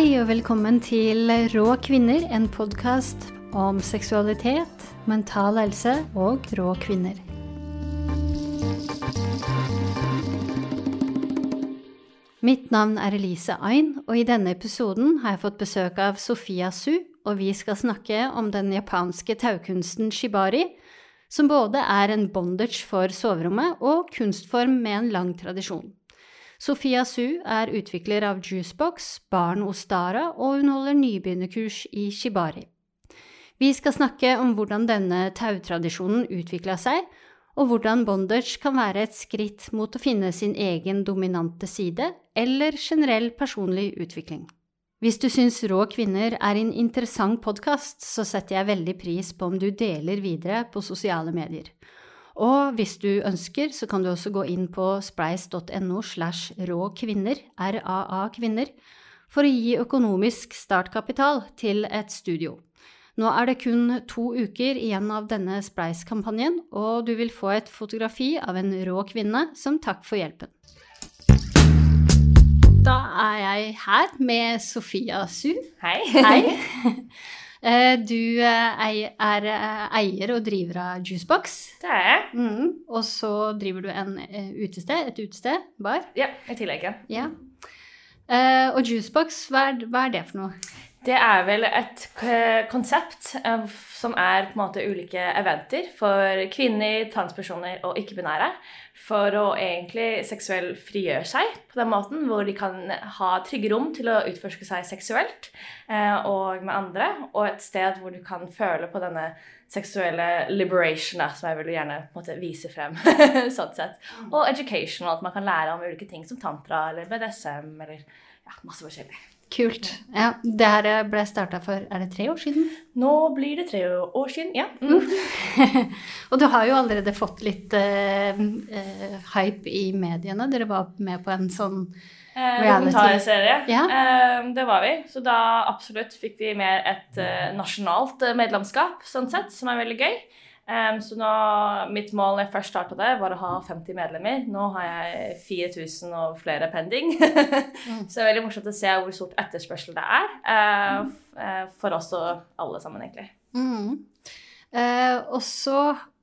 Hei og velkommen til Rå kvinner, en podkast om seksualitet, mental helse og rå kvinner. Mitt navn er Elise Ain, og i denne episoden har jeg fått besøk av Sofia Su, og vi skal snakke om den japanske taukunsten shibari, som både er en bondage for soverommet og kunstform med en lang tradisjon. Sofia Su er utvikler av Juicebox, barn hos Dara, og hun holder nybegynnerkurs i shibari. Vi skal snakke om hvordan denne tautradisjonen utvikla seg, og hvordan bondage kan være et skritt mot å finne sin egen dominante side, eller generell personlig utvikling. Hvis du syns Rå kvinner er en interessant podkast, så setter jeg veldig pris på om du deler videre på sosiale medier. Og hvis du ønsker, så kan du også gå inn på spleis.no slash rå kvinner, RAA kvinner, for å gi økonomisk startkapital til et studio. Nå er det kun to uker igjen av denne Spleis-kampanjen, og du vil få et fotografi av en rå kvinne som takk for hjelpen. Da er jeg her med Sofia Su. Hei. Hei. Eh, Du eh, er eh, eier og driver av Juicebox. Det er jeg. Mm. Og så driver du en utested, et utested, bar. Ja, i tillegg. ja. Ja. Og Juicebox, hva hva er det for noe? Det er vel et konsept eh, som er på en måte ulike eventer for kvinner, transpersoner og ikke-binære. For å egentlig seksuell frigjøre seg på den måten, hvor de kan ha trygge rom til å utforske seg seksuelt eh, og med andre. Og et sted hvor du kan føle på denne seksuelle liberation, som jeg vil gjerne måte, vise frem. sånn sett. Og educational, at man kan lære om ulike ting som tantra eller BDSM eller ja, masse forskjellig. Kult. Ja, det her ble starta for er det tre år siden? Nå blir det tre år siden, ja. Mm. og du har jo allerede fått litt uh, uh, hype i mediene. Dere var med på en sånn Eh. Dokumentarserie. Ja. Eh, det var vi. Så da absolutt fikk vi mer et nasjonalt medlemskap, sånn sett, som er veldig gøy. Eh, så nå, mitt mål da jeg først starta det, var å ha 50 medlemmer. Nå har jeg 4000 og flere pending. så det er veldig morsomt å se hvor stort etterspørsel det er. Uh, for oss og alle sammen, egentlig. mm. Uh, Og så,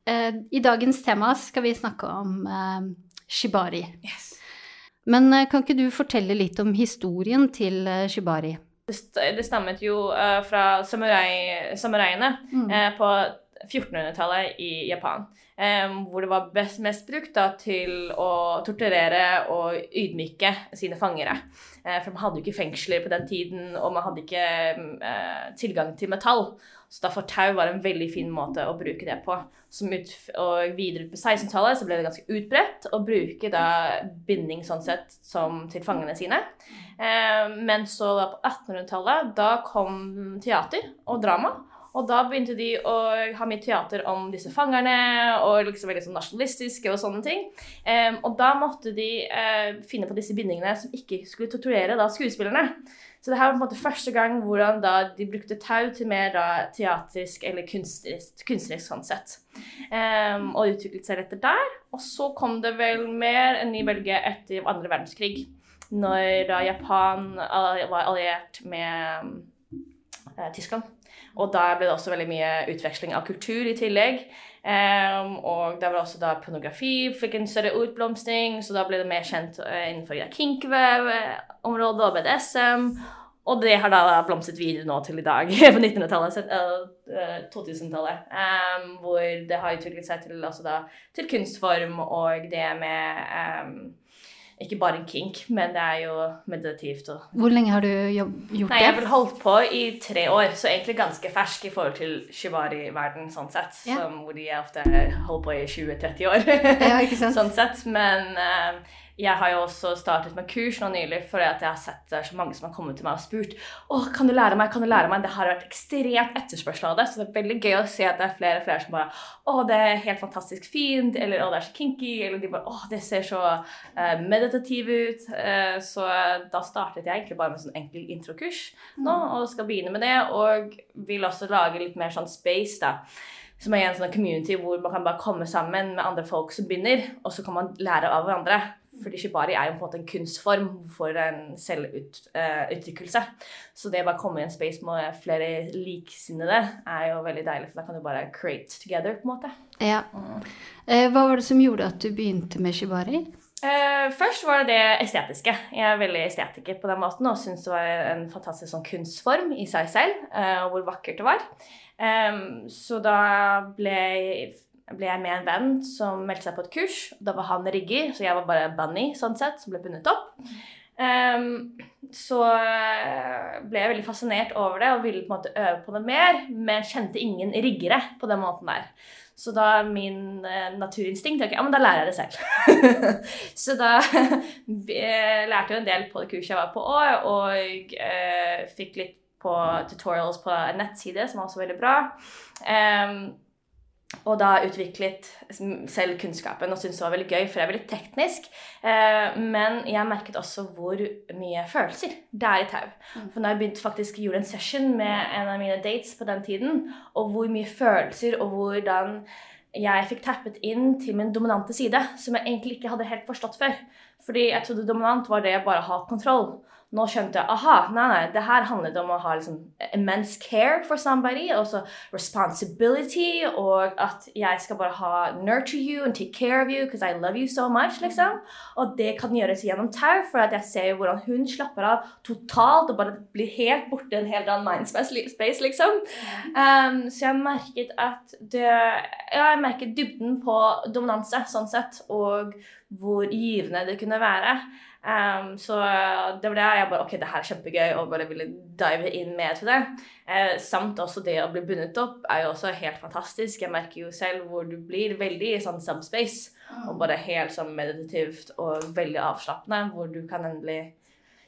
uh, i dagens tema, skal vi snakke om shibari. Yes. Men kan ikke du fortelle litt om historien til shibari? Det, st det stammet jo fra samurai, samuraiene Mm. på 1400-tallet i Japan. hvor det var best, mest brukt da, til å torturere og ydmyke sine fangere. Eh, for man hadde jo ikke fengsler på den tiden, og man hadde ikke eh, tilgang til metall. Så derfor tau var en veldig fin måte å bruke det på. Ut, og videre på 1600-tallet så ble det ganske utbredt å bruke da binding sånn sett som til fangene sine. Eh, men så da på 1800-tallet, da kom teater og drama. Og da begynte de å ha mye teater om disse fangerne, og liksom veldig sånn nasjonalistiske og sånne ting. Um, og da måtte de uh, finne på disse bindingene som ikke skulle torturere da skuespillerne. Så det her var på en måte første gang hvordan da de brukte tau til mer da teatrisk eller kunstnerisk, kunstnerisk sånn sett. Um, og utviklet seg etter der. Og så kom det vel mer en ny bølge etter andre verdenskrig. Når da Japan var alliert med uh, Tyskland. Og da ble det også veldig mye utveksling av kultur i tillegg. Um, og der var også da pornografi fikk en større utblomstring, så da ble det mer kjent eh, innenfor kinkvev-området og BDSM. Og det har da blomstret videre nå til i dag, på 1900-tallet, eh, 2000-tallet. Um, hvor det har utviklet seg til, altså da, til kunstform og det med um, ikke bare en kink, men det er jo meditativt og Hvor lenge har du gjort Nei, jeg har vel holdt på i tre år, så egentlig ganske fersk i forhold til shibari-verden, sånn sett. Ja. Som, hvor de ofte holder på i 20-30 år. Ja, ikke sant? sånn sett. Men eh, jeg har jo også startet med kurs nå nylig, fordi at jeg har sett det er så mange som har kommet til meg og spurt å, kan du lære meg, kan du lære meg? Det har vært ekstremt etterspørsel av det, så det er veldig gøy å se at det er flere og flere som bare å, det er helt fantastisk fint, eller å, det er så kinky, eller de bare å, det ser så uh, meditativ ut. Uh, så da startet jeg egentlig bare med sånn enkel introkurs nå, og skal begynne med det, og vil også lage litt mer sånn space, da. Som er en sånn community hvor man kan bare komme sammen med andre folk som begynner, og så kan man lære av hverandre. Fordi shibari er jo på en måte en kunstform for en selvuttrykkelse. Så det å bare komme i en space med flere liksinnede er jo veldig deilig, for da kan du bare create together, på en måte. Ja. Eh, hva var det som gjorde at du begynte med shibari? Uh, først var det det estetiske. Jeg er veldig estetiker på den måten og syns det var en fantastisk sånn kunstform i seg selv, uh, hvor vakkert det var. Um, så da ble jeg, ble jeg, med en venn som meldte seg på et kurs. Da var han rigger, så jeg var bare bunny sånn sett, som ble bundet opp. Um, så eh, ble jeg veldig fascinert over det og ville på en måte øve på det mer, men kjente ingen riggere på den måten der. Så da min eh, naturinstinkt okay, Ja, men da lærer jeg det selv. så da eh, lærte jeg en del på det kurset jeg var på òg, og eh, fikk litt på tutorials på en nettside, som var også veldig bra. Um, og da utviklet selv kunnskapen og syntes det var veldig gøy, for jeg er veldig teknisk. Eh, men jeg merket også hvor mye følelser det er i tau. For For når jeg begynte faktisk gjorde en session med en av mine dates på den tiden, og hvor mye følelser og hvordan jeg fikk tappet inn til min dominante side, som jeg egentlig ikke hadde helt forstått før. Fordi jeg trodde dominant var det å bare ha kontroll nå skjønte jeg aha, nei, nei, det her handlet om å ha liksom immense care for somebody. Også responsibility, og at jeg skal bare ha nurture you and take care of you because I love you so much. liksom. Og det kan gjøres gjennom tau, for at jeg ser jo hvordan hun slapper av totalt og bare blir helt borte en hel annen mindspace, liksom. Um, så jeg merket at det Ja, jeg merket dybden på dominanse, sånn sett, og hvor givende det kunne være. Um, så det var det jeg bare Ok, det her er kjempegøy, og bare ville dive inn mer til det. Uh, samt også det å bli bundet opp er jo også helt fantastisk. Jeg merker jo selv hvor du blir veldig i sånn subspace, og mm. bare helt sånn meditativt og veldig avslappende, hvor du kan endelig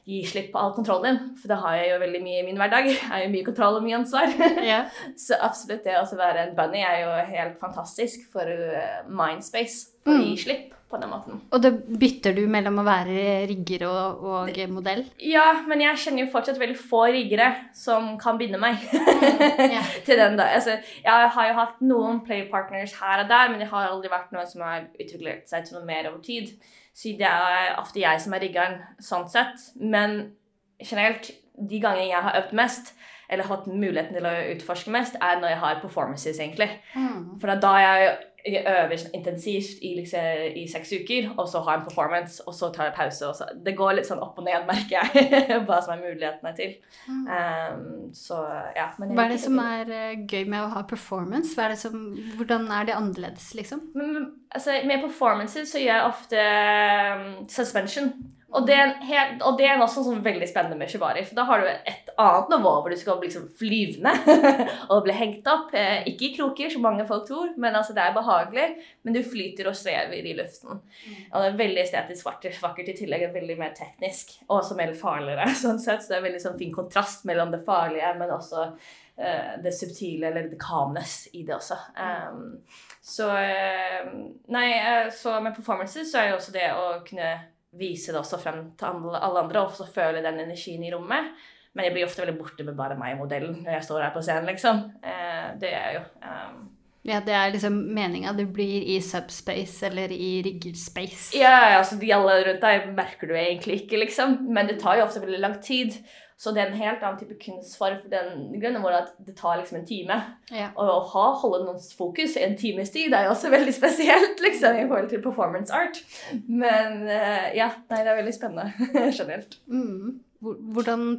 gi slipp på all kontrollen din. For det har jeg jo veldig mye i min hverdag. Jeg har jo mye kontroll og mye ansvar. Yeah. så absolutt det å være en bunny er jo helt fantastisk for uh, mindspace. For å gi mm. slipp på den måten. Og det bytter du mellom å være rigger og, og modell? Ja, men jeg kjenner jo fortsatt veldig få riggere som kan binde meg yeah. til den. da. Altså, jeg har jo hatt noen playpartners her og der, men det har aldri vært noen som har utviklet seg til noe mer over tid. Så det er ofte jeg som er riggeren sånn sett. Men generelt, de gangene jeg har øvd mest, eller hatt muligheten til å utforske mest, er når jeg har performances, egentlig. Mm. For da er jeg jeg øver intensivt i, liksom, i, seks uker, og så har jeg en performance, og så tar jeg pause. Så, det går litt sånn opp og ned, merker jeg, hva som er mulighetene til. Mm. Um, så, ja, hva er det som er uh, gøy med å ha performance? Er som, hvordan er det annerledes, liksom? Men, altså, med performances så gjør jeg ofte um, suspension. Og det, helt, og det, er også sånn veldig spennende med shibari. For da har du et annet nivå hvor du skal bli liksom flyvende og bli hengt opp. Eh, ikke i kroker, som mange folk tror, men altså det er behagelig. Men du flyter og svever i luften. Mm. Og det er veldig estetisk vakkert, vakkert i tillegg. er veldig mer teknisk. Og også mer farligere. sånn sett, Så det er veldig sånn fin kontrast mellom det farlige, men også uh, det subtile, eller det calmness i det også. Um, så uh, Nei, uh, så med performances så er jo også det å kunne vise det også frem til alle andre, og også føle den energien i rommet. Men jeg blir ofte veldig borte med bare meg og modellen når jeg står her på scenen, liksom. Eh, det er jo um... Ja, det er liksom meninga du blir i subspace eller i riggerspace. Ja, altså de alle rundt deg merker du egentlig ikke, liksom. Men det tar jo ofte veldig lang tid. Så det er en helt annen type kunstform for den grunnen hvor det tar liksom en time. Ja. Og å ha, holde noens fokus i en times tid er jo også veldig spesielt liksom, i forhold til performance art. Men uh, ja, nei, det er veldig spennende generelt. Mm. Hvordan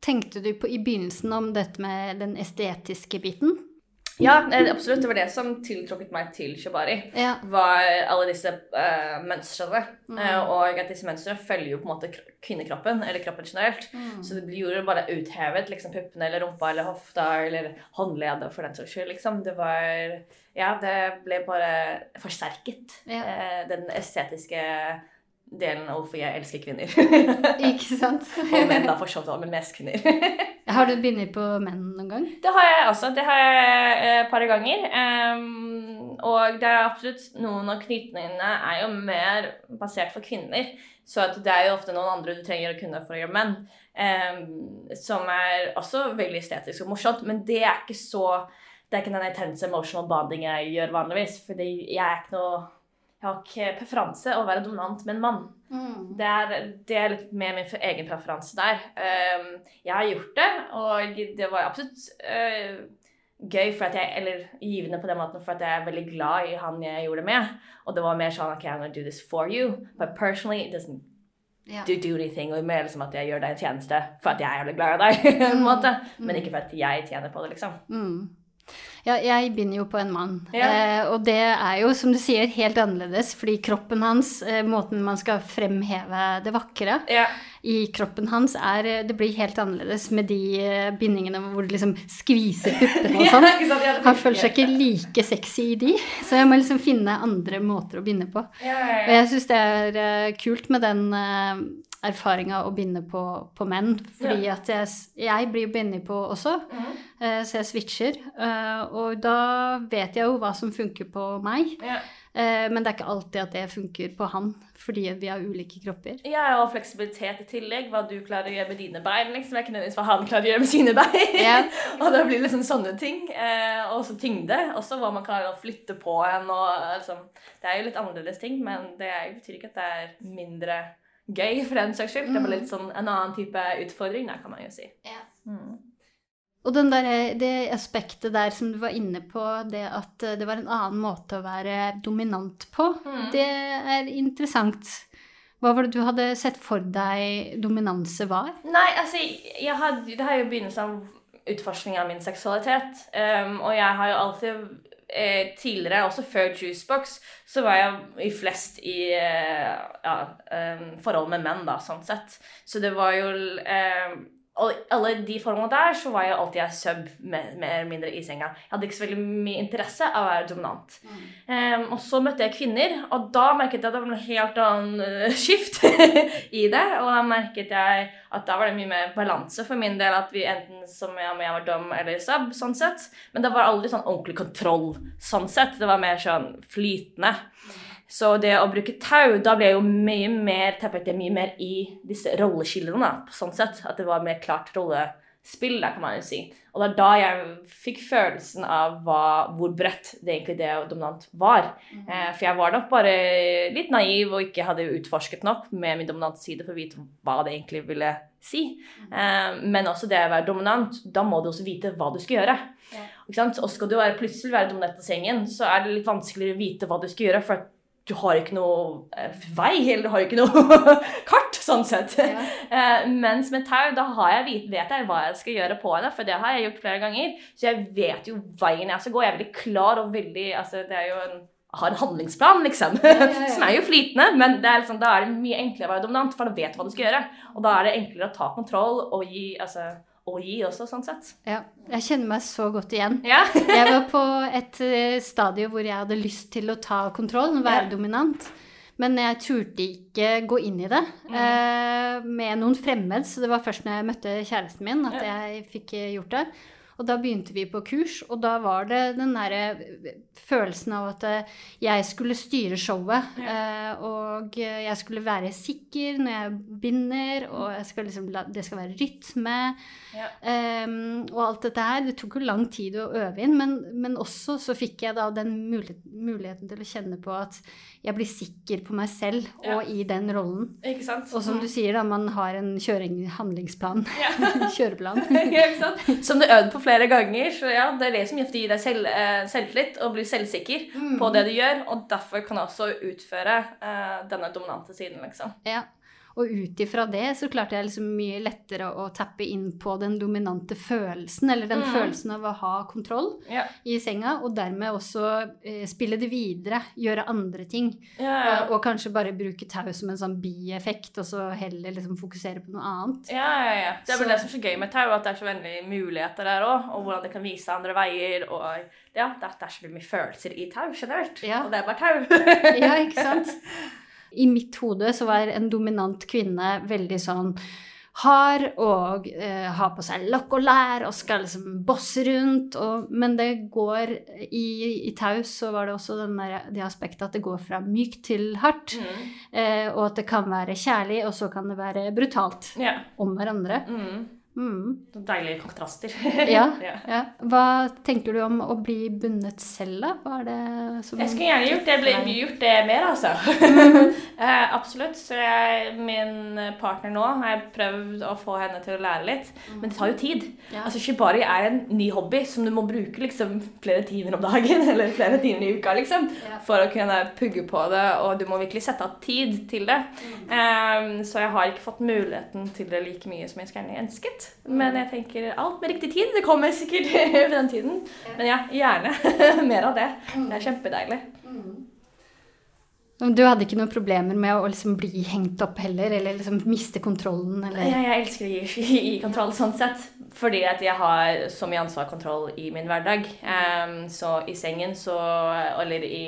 tenkte du på i begynnelsen om dette med den estetiske biten? Ja, absolutt. Det var det som tiltrukket meg til shibari. Ja. Var alle disse uh, mønstrene. Mm. Uh, og at disse mønstrene følger jo på en måte kvinnekroppen, eller kroppen generelt. Mm. Så det blir jo bare uthevet. liksom Puppene eller rumpa eller hofta eller håndleddet for den saks skyld. liksom. Det var Ja, det ble bare forsterket. Ja. Uh, den estetiske delen av hvorfor jeg elsker kvinner. Ikke sant? og menn, da, for så vidt, men mest kvinner. har du begynt på menn noen gang? Det har jeg også. Det har jeg et eh, par ganger. Um, og det er absolutt noen av knytningene er jo mer basert for kvinner. Så det er jo ofte noen andre du trenger å kunne for å gjøre menn. Um, som er også veldig estetisk og morsomt. Men det er ikke så Det er ikke den intense emotional bonding jeg gjør vanligvis. Fordi jeg er ikke noe jeg har ikke preferanse å være dominant med en mann. Mm. Det er, det er litt mer min egen preferanse der. Um, jeg har gjort det, og det var absolutt uh, gøy, jeg, eller givende på den måten, for at jeg er veldig glad i han jeg gjorde det med. Og det var mer sånn OK, I'm gonna do this for you, but personally it doesn't yeah. do, do anything. Og mer liksom at jeg gjør deg en tjeneste for at jeg er jævlig glad i deg, måte. Men ikke for at jeg tjener på det, liksom. Mm. Ja, jeg binder jo på en mann. Ja. Eh, og det er jo, som du sier, helt annerledes, fordi kroppen hans, eh, måten man skal fremheve det vakre Ja. I kroppen hans, er eh, Det blir helt annerledes med de eh, bindingene hvor du liksom skviser puppene og sånn. Han føler seg ikke like sexy i de, så jeg må liksom finne andre måter å binde på. Og jeg syns det er eh, kult med den erfaringa å binde på, på menn, fordi at jeg, jeg blir bindet på også, Mhm. så jeg switcher. og da vet jeg jo hva som funker på meg, ja. Eh, men det er ikke alltid at det funker på han, fordi vi har ulike kropper. Ja, og fleksibilitet i tillegg. Hva du klarer å gjøre med dine bein, liksom. er ikke nødvendigvis hva han klarer å gjøre med sine bein. Yeah. og da blir det liksom sånne ting. Eh, og så tyngde. Også hva man klarer å flytte på en. Og, liksom, det er jo litt annerledes ting, men det betyr ikke at det er mindre gøy for den saks skyld. Det er bare litt sånn en annen type utfordring, da, kan man jo si. Mm. Og den der, det aspektet der som du var inne på, det at eh, det var en annen måte å være dominant på, Mm. det er interessant. Hva var det du hadde sett for deg dominanse var? Nei, altså, hadde, det her er jo begynnelsen av utforskning av min seksualitet. Um, og jeg har jo alltid eh, tidligere, også før Juicebox, så var jeg i flest i eh, ja, um, forhold med menn, da, sånn sett. Så det var jo i alle de formene der så var jeg alltid jeg sub mer mer eller mindre i senga. Jeg hadde ikke så veldig mye interesse av å være dominant. Um, og så møtte jeg kvinner, og da merket jeg at det var noe helt annen uh, skift i det. Og da merket jeg at da var det mye mer balanse for min del, at vi enten som jeg, om jeg var dom eller sub, sånn sett. Men det var aldri sånn ordentlig kontroll, sånn sett. Det var mer sånn flytende. Så det å bruke tau, da ble jeg jo mye mer tappet mye mer i disse rolleskillene, da, på sånn sett. At det var mer klart rollespill, da, kan man jo si. Og det er da jeg fikk følelsen av hva, hvor bredt det egentlig det dominant var. Eh, for jeg var nok bare litt naiv og ikke hadde utforsket nok med min dominante side for å vite hva det egentlig ville si. Eh, men også det å være dominant, da må du også vite hva du skal gjøre. Sant? Og skal du være, plutselig være dominant på sengen, så er det litt vanskeligere å vite hva du skal gjøre. for at du har ikke noe eh, vei, eller du har ikke noe kart, sånn sett. Ja. Eh, mens med tau, da har jeg, vet jeg hva jeg skal gjøre på henne, for det har jeg gjort flere ganger. Så jeg vet jo veien jeg skal gå. Jeg er veldig klar og veldig altså, Det er jo en har en handlingsplan, liksom. Ja, ja, ja. Som er jo flytende, men det er liksom, da er det mye enklere å være dominant, for da vet du hva du skal gjøre. Og da er det enklere å ta kontroll og gi, altså, og gi også, sånn sett. Ja, jeg kjenner meg så godt igjen. Ja. Jeg var på et stadium stadie hvor jeg hadde lyst til å ta kontroll, være Ja. dominant. Men jeg turte ikke gå inn i det eh, med noen fremmed, så det var først når jeg møtte kjæresten min at jeg fikk eh, gjort det. Og da begynte vi på kurs, og da var det den derre følelsen av at eh, jeg skulle styre showet. Ja. Og eh, jeg skulle være sikker når jeg binder, og skal liksom, det skal være rytme. Ja. Um, og alt dette her, det tok jo lang tid å øve inn, men, men også så fikk jeg da den mulighet, muligheten til å kjenne på at jeg blir sikker på meg selv Ja. og i den rollen. Ikke sant? Og som du sier, da, man har en kjøring, handlingsplan, kjøreplan. Som du øvde på flere ganger. Så ja, Det er det som gir deg selv, eh, selvtillit og blir selvsikker på det du gjør. Og derfor kan du også utføre eh, denne dominante siden, liksom. Ja. Og ut ifra det så klarte jeg liksom mye lettere å tappe inn på den dominante følelsen, eller den Mm. følelsen av å ha kontroll Ja. i senga, og dermed også eh, spille det videre, gjøre andre ting. Ja, ja. Og, og kanskje bare bruke tau som en sånn bieffekt, og så heller liksom fokusere på noe annet. Ja, ja, ja. Det er vel det som er så gøy med tau, at det er så veldig muligheter der òg. Og hvordan det kan vise andre veier. Og ja, det er, så mye følelser i tau generelt. Og det er bare tau. Ja, ikke sant? I mitt hode så var en dominant kvinne veldig sånn hard og eh, har på seg lokk og lær og skal liksom bosse rundt. Og, men det går i, i taus, så var det også den der, det aspektet at det går fra mykt til hardt. Mm. Eh, og at det kan være kjærlig, og så kan det være brutalt yeah. om hverandre. Mm. Mm. Deilige kontraster. Ja, Ja. Hva tenker du om å bli bundet selv, da? Hva er det som Jeg skulle gjerne gjort det, ble, gjort det mer, altså. eh, absolutt. Så jeg, min partner nå har jeg prøvd å få henne til å lære litt, men det tar jo tid. Ja. Altså Shibari er en ny hobby som du må bruke liksom flere timer om dagen, eller flere timer i uka, liksom, Ja. for å kunne pugge på det, og du må virkelig sette av tid til det. Eh, så jeg har ikke fått muligheten til det like mye som jeg skulle ønsket. Men jeg tenker alt med riktig tid. Det kommer sikkert over den tiden. Men ja, gjerne mer av det. Det er kjempedeilig. Du hadde ikke noen problemer med å liksom bli hengt opp heller, eller liksom miste kontrollen, eller Jeg, jeg elsker å gi, gi kontroll sånn sett. Fordi at jeg har så mye ansvar og kontroll i min hverdag. Um, så i sengen så Eller i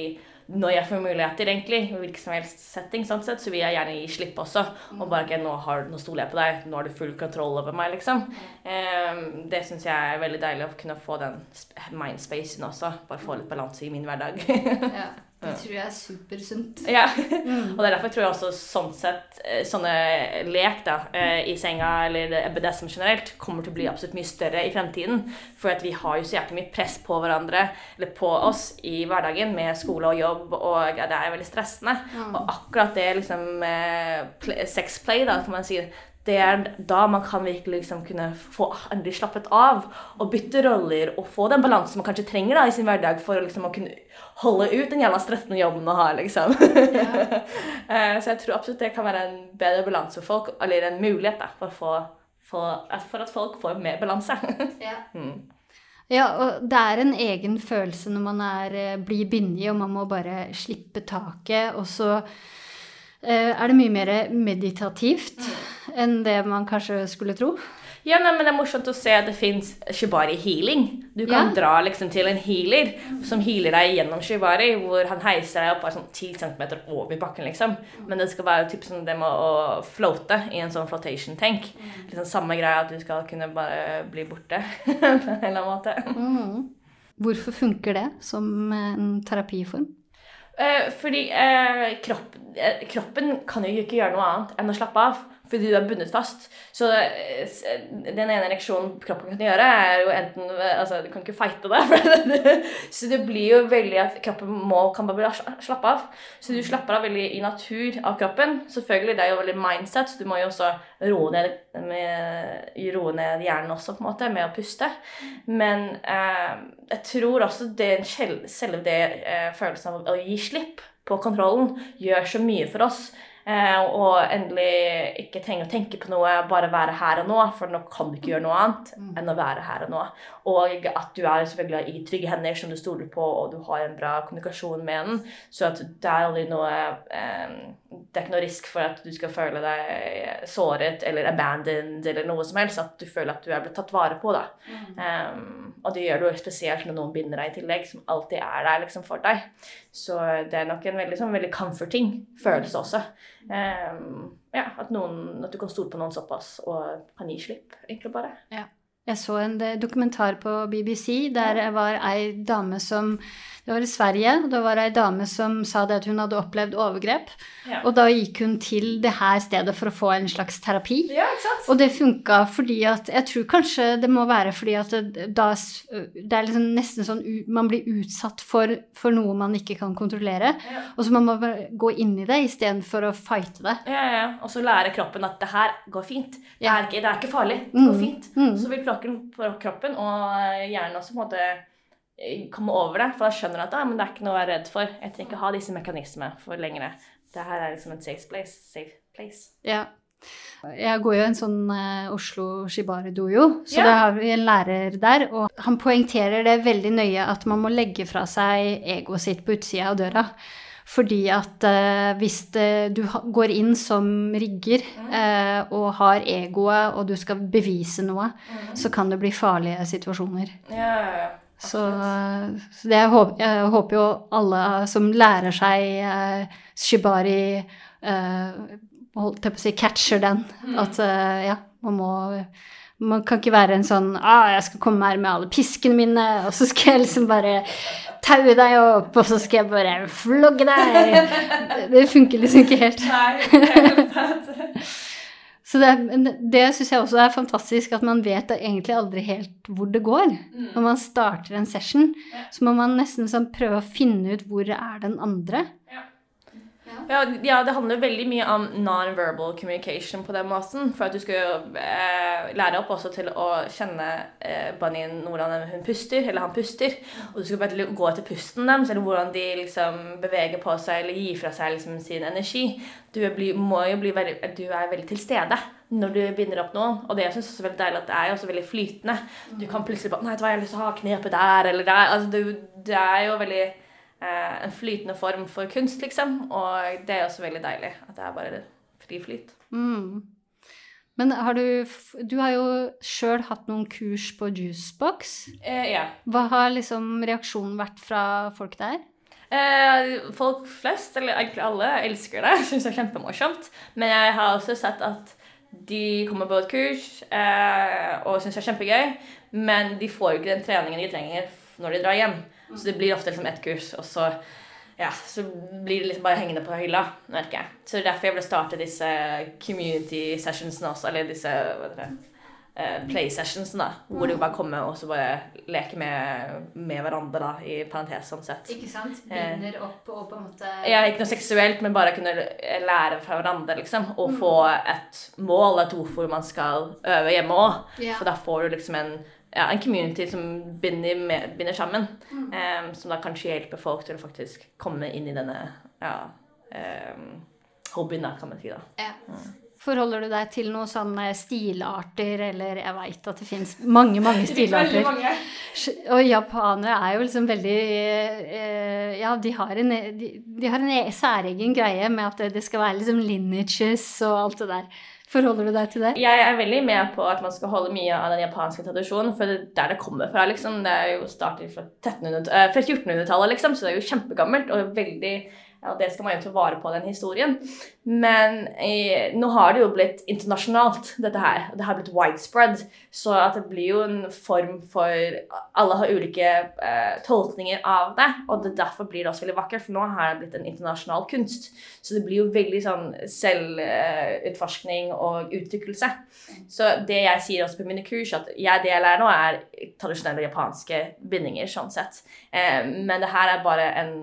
når jeg får muligheter, egentlig, i hvilken som helst setting, sånn sett, så vil jeg gjerne gi slipp også. Og bare ikke nå, har, nå stoler jeg på deg, nå har du full kontroll over meg, liksom. Em, det syns jeg er veldig deilig å kunne få den mindspacen også. Bare få litt balanse i min hverdag. ja. Det tror jeg er supersunt. Ja, og det er derfor tror jeg også sånn sett eh, sånne lek da, eh, i senga eller BDSM generelt kommer til å bli absolutt mye større i fremtiden. For at vi har jo så jævlig mye press på hverandre, eller på oss i hverdagen med skole og jobb, og det er veldig stressende. Og akkurat det liksom pl- sexplay, da, kan man si, det er da man kan virkelig liksom kunne få endelig slappet av og bytte roller og få den balansen man kanskje trenger da i sin hverdag for liksom å kunne holde ut den jævla stressende jobben man har, liksom. Ja. Så jeg tror absolutt det kan være en bedre balanse for folk, eller en mulighet da, for, å få, for, for at folk får mer balanse. Mm. Ja, og det er en egen følelse når man er, eh, blir bindig, og man må bare slippe taket. Og så eh, er det mye mer meditativt enn det man kanskje skulle tro. Ja, nei, men Det er morsomt å se at det fins shibari healing. Du kan Ja. dra liksom til en healer som healer deg gjennom shibari, hvor han heiser deg opp bare sånn 10 cm over bakken. liksom. Men det skal være typ sånn det med å floate i en sånn flotation tank. Liksom Samme greia at du skal kunne bare bli borte på en eller annen måte. Mm. Hvorfor funker det som en terapiform? Eh, fordi eh, kropp, eh, kroppen kan jo ikke gjøre noe annet enn å slappe av. Fordi du er bundet fast. Så eh, den ene reaksjonen kroppen kan gjøre, er jo enten eh, Altså, du kan ikke fighte det. så det blir jo veldig at kroppen må, kan bare slappe av. Så du slapper av veldig i natur av kroppen. Selvfølgelig, det er jo veldig mindset, så du må jo også roe ned, med, roe ned hjernen også, på en måte, med å puste. Men eh, jeg tror også det, selv- selve det eh, følelsen av å gi slipp på kontrollen gjør så mye for oss. Eh, og endelig ikke trenge å tenke på noe, bare være her og nå, for nå kan du ikke gjøre noe annet enn å være her og nå. Og at du er selvfølgelig i trygge hender som du stoler på, og du har en bra kommunikasjon med den. Så at det er aldri noe eh, Det er ikke noe risk for at du skal føle deg såret eller abandoned eller noe som helst. At du føler at du er blitt tatt vare på. da. Um, og det gjør du spesielt når noen binder deg i tillegg, som alltid er der liksom for deg. Så det er nok en veldig, sånn, veldig comforting følelse også. Um, ja, at, noen, at du kan stole på noen såpass og kan gi slipp, egentlig bare. Jeg så en eh, dokumentar på BBC der var ei dame som Det var i Sverige, og det var ei dame som sa det at hun hadde opplevd overgrep. Ja. Og da gikk hun til det her stedet for å få en slags terapi. Ja? Og det funka fordi at Jeg tror kanskje det må være fordi at det, da Det er liksom nesten sånn Man blir utsatt for, for noe man ikke kan kontrollere. Ja. Og så man må gå inn i det istedenfor å fighte det. Ja, ja. Og så lære kroppen at det her går fint. Det er ikke, det er ikke farlig. Det Mm. går fint. Mm. Så vil på kroppen og hjernen også på en måte komme over det. For da skjønner du at ah, men det er ikke noe å være redd for. Jeg trenger ikke ha disse mekanismene for lenger. Det her er liksom en safe place. Safe place. Ja. Jeg går jo en sånn uh, Oslo Shibari-dojo, så Ja. da har vi en lærer der. Og han poengterer det veldig nøye at man må legge fra seg egoet sitt på utsida av døra. Fordi at uh, hvis det, du ha, går inn som rigger uh, og har egoet, og du skal bevise noe, så kan det bli farlige situasjoner. Ja, ja, ja. Så, så det jeg, håper, jeg håper jo alle som lærer seg eh, shibari eh, Holdt jeg på å si catcher den. At eh, ja, man må Man kan ikke være en sånn ah, 'Jeg skal komme her med alle piskene mine, og så skal jeg liksom bare taue deg opp, og så skal jeg bare flogge deg.' Det, funker liksom ikke helt. Nei, det er. Så det, det syns jeg også er fantastisk, at man vet egentlig aldri helt hvor det går. Når man starter en session, Ja. så må man nesten sånn prøve å finne ut hvor er den andre. Ja, ja, det handler veldig mye om non-verbal communication på den måten. For at du skal eh, lære opp også til å kjenne eh, bunnyen hvordan hun puster, eller han puster. Og du skal bare gå etter pusten deres, eller hvordan de liksom beveger på seg eller gir fra seg liksom, sin energi. Du, bli, må jo bli veldig, du er veldig til stede når du binder opp noen. Og det jeg synes er veldig deilig, at det er jo også veldig flytende. Du kan plutselig bare Nei, vet du hva, jeg har lyst til å ha knepet der eller der. Altså, du, det er jo veldig en flytende form for kunst, liksom. Og det er også veldig deilig at det er bare fri flyt. Mm. Men har du Du har jo sjøl hatt noen kurs på Juicebox. Eh, ja. Hva har liksom reaksjonen vært fra folk der? Eh, folk flest, eller egentlig alle, elsker det. Syns det er kjempemorsomt. Men jeg har også sett at de kommer på et kurs eh, og syns det er kjempegøy, men de får jo ikke den treningen de trenger når de drar hjem. Så det blir ofte liksom ett kurs, og så ja, så blir det liksom bare hengende på hylla. merker jeg. Så det er derfor jeg ville starte disse community sessionsene også, eller disse hva det, eh, play sessionsene, da, hvor du bare kommer og så bare leker med, med hverandre, da, i parentes sånn sett. Ikke sant? Eh. Binder opp og på en måte Ja, ikke noe seksuelt, men bare kunne lære fra hverandre, liksom. Og få et mål, et hvorfor man skal øve hjemme òg. Ja. For da får du liksom en, ja, en community som binder, med, binder sammen. em, som da kanskje hjelper folk til å faktisk komme inn i denne ja, um, hobbyen, da, kan man si. da. Ja. Forholder du deg til noen sånne stilarter, eller jeg veit at det fins mange, mange stilarter. Mange. Og japanere er jo liksom veldig eh, Ja, de har en, de, de har en e- særegen greie med at det skal være liksom lineages og alt det der. Forholder du deg til det? Jeg er veldig med på at man skal holde mye av den japanske tradisjonen, for det er der det kommer fra, liksom. Det er jo startet fra, 1300 eh, 1400-tallet, liksom, så det er jo kjempegammelt og veldig ja, det skal man jo ta vare på, den historien. Men eh, nå har det jo blitt internasjonalt, dette her. Det har blitt widespread. Så at det blir jo en form for Alle har ulike eh, tolkninger av det. Og det, derfor blir det også veldig vakkert, for nå har det blitt en internasjonal kunst. Så det blir jo veldig sånn selvutforskning og uttrykkelse. Så det jeg sier også på mine kurs, at jeg, det jeg lærer nå, er tradisjonelle japanske bindinger, sånn sett. Eh, men det her er bare en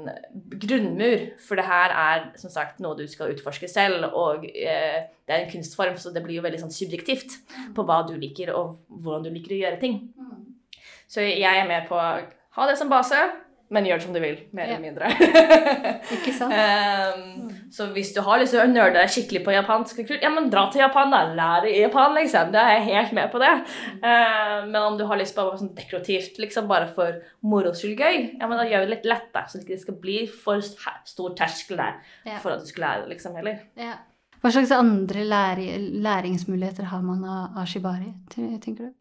grunnmur, for det her er som sagt noe du skal utforske selv, og eh, det er en kunstform, så det blir jo veldig sånn subjektivt på hva du liker, og hvordan du liker å gjøre ting. Så jeg er med på å ha det som base, men gjør det som du vil, mer eller mindre. Ikke sant? um, så hvis du har lyst til å nerde deg skikkelig på japansk kultur, ja, men dra til Japan, da. Lær i Japan, liksom. Da er jeg helt med på det. Uh, men om du har lyst på noe sånn dekorativt, liksom bare for moro skyld gøy, ja, men da gjør vi det litt lett, da. Så det ikke skal bli for stor terskel der Ja. for at du skal lære det, liksom, heller. Ja. Hva slags andre læringsmuligheter har man av, av shibari, tenker du?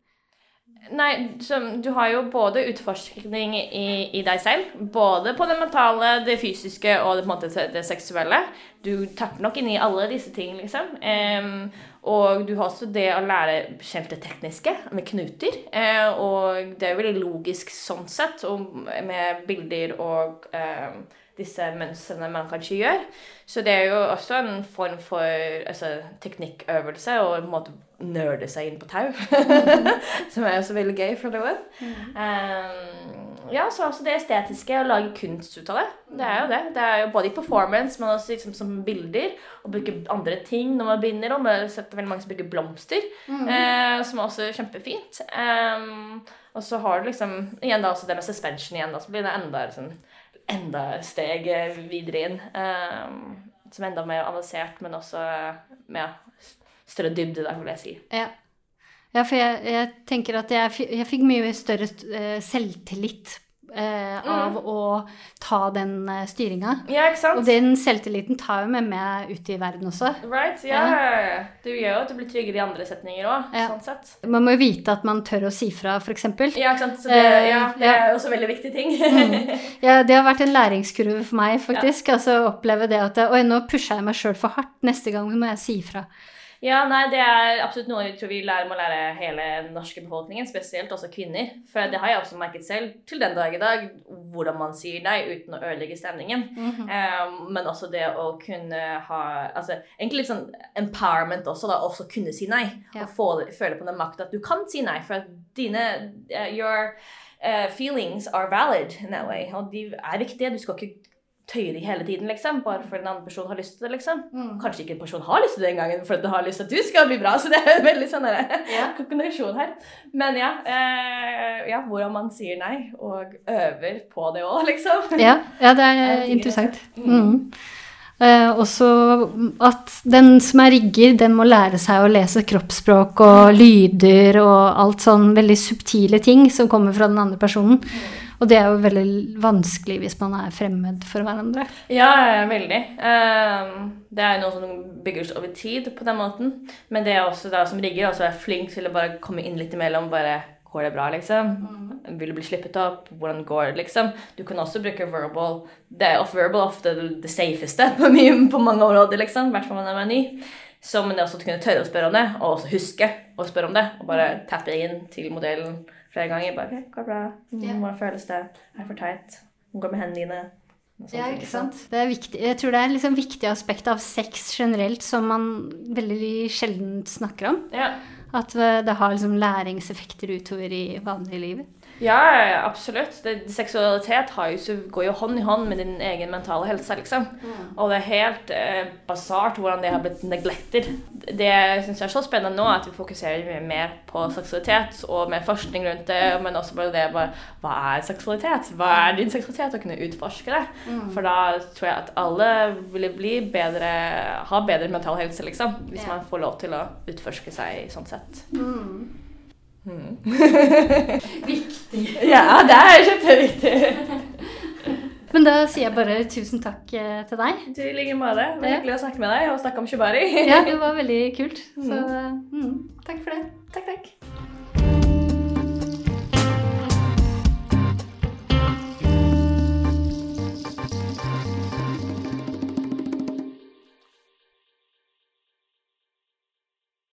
Nei, du har jo både utforskning i, i deg selv, både på det mentale, det fysiske og det, måte, det seksuelle. Du tapper nok inn i alle disse tingene, liksom. Um, og du har også det å lære kjent det tekniske med knuter. Uh, og det er jo veldig logisk sånn sett, med bilder og em, disse mønstrene man kanskje gjør. Så det er jo også en form for altså, teknikkøvelse og en måte nerde seg inn på tau. Som er også veldig gøy for noen. Um, ja, så også det estetiske, å lage kunst ut av det. Det er jo det. Det er jo både i performance, men også liksom som bilder. Og bruke andre ting når man binder om. Jeg har sett veldig mange som bruker blomster, eh, som er også kjempefint. Um, og så har du liksom igjen da også det med suspension igjen, da, så blir det enda sånn enda steg videre inn. Um, som enda mer avansert, men også med større dybde, da, vil jeg si. Ja. Ja, for jeg, jeg tenker at jeg, jeg fikk mye større eh, selvtillit eh, av å ta den uh, styringa. Ja? Og den selvtilliten tar jeg med meg ut i verden også. Right, ja. Du gjør jo at du blir tryggere i andre setninger òg, Ja. sånn. Man må jo vite at man tør å si fra, f.eks. Ja, ikke sant. Så det, Eh, ja, det er også veldig viktig ting. Ja, det har vært en læringskurve for meg, faktisk. Altså oppleve det at Oi, nå pusha jeg meg sjøl for hardt. Neste gang må jeg si fra. Ja, nei, det er absolutt noe jeg tror vi lærer, må lære hele den norske befolkningen, spesielt også kvinner. For det har jeg også merket selv til den dag i dag, hvordan man sier nei uten å ødelegge stemningen. Mhm. Um, men også det å kunne ha altså, Egentlig litt sånn empowerment også, da. Også kunne si nei. Ja. Og få, føle på den makta at du kan si nei. For at dine uh, Your uh, feelings are valid in that way. Og de er viktige. Du skal ikke tøye de hele tiden, liksom. Bare for en annen person har lyst til det, liksom. Mm. Kanskje ikke en person har lyst til det engang, for at du har lyst til at du skal bli bra. Så det er veldig sånn Ja. kombinasjon her. Men ja, eh, ja, hvordan man sier nei, og øver på det òg, liksom. Ja, ja, det er interessant. det. Mm. Eh, også at den som er rigger, den må lære seg å lese kroppsspråk og lyder og alt sånn veldig subtile ting som kommer fra den andre personen. Og det er jo veldig vanskelig hvis man er fremmed for hverandre. Ja, veldig. Ehm, det er noe som bygges over tid på den måten. Men det er også da som rigger også er flink til å bare komme inn litt imellom. bare Går det bra, liksom? Vil du bli slippet opp? Hvordan går det, liksom? Du kan også bruke verbal. Det er off verbal ofte det safeste på, mye, på mange områder, liksom. I hvert fall når man er ny. Så men det er også å kunne tørre å spørre om det, og også huske å spørre om det. Og bare tappe inn til modellen flere ganger. Bare, ok, går bra? Mm. Hvordan føles det? Er det for teit? Hvordan går med hendene dine? Ja, ikke liksom. Det er viktig, jeg tror det er liksom viktig aspekt av sex generelt som man veldig sjelden snakker om. Ja. At det har liksom læringseffekter utover i vanlige livet. Ja, absolutt. Det, seksualitet har jo, så går jo hånd i hånd med din egen mentale helse, liksom. Og det er helt eh, basart hvordan det har blitt neglected. Det syns jeg er så spennende nå, at vi fokuserer mye mer på seksualitet og mer forskning rundt det, men også bare det bare, Hva er seksualitet? Hva er din seksualitet? Å kunne utforske det. For da tror jeg at alle ville bli bedre Ha bedre mental helse, liksom. Hvis yeah. man får lov til å utforske seg sånn sett. Viktig. Ja, det er kjempeviktig. Men da sier jeg bare tusen takk eh, til deg. Du i like måte. Var hyggelig å snakke med deg og snakke om shibari. Ja, det var veldig kult. Så mm, takk for det. Takk, takk.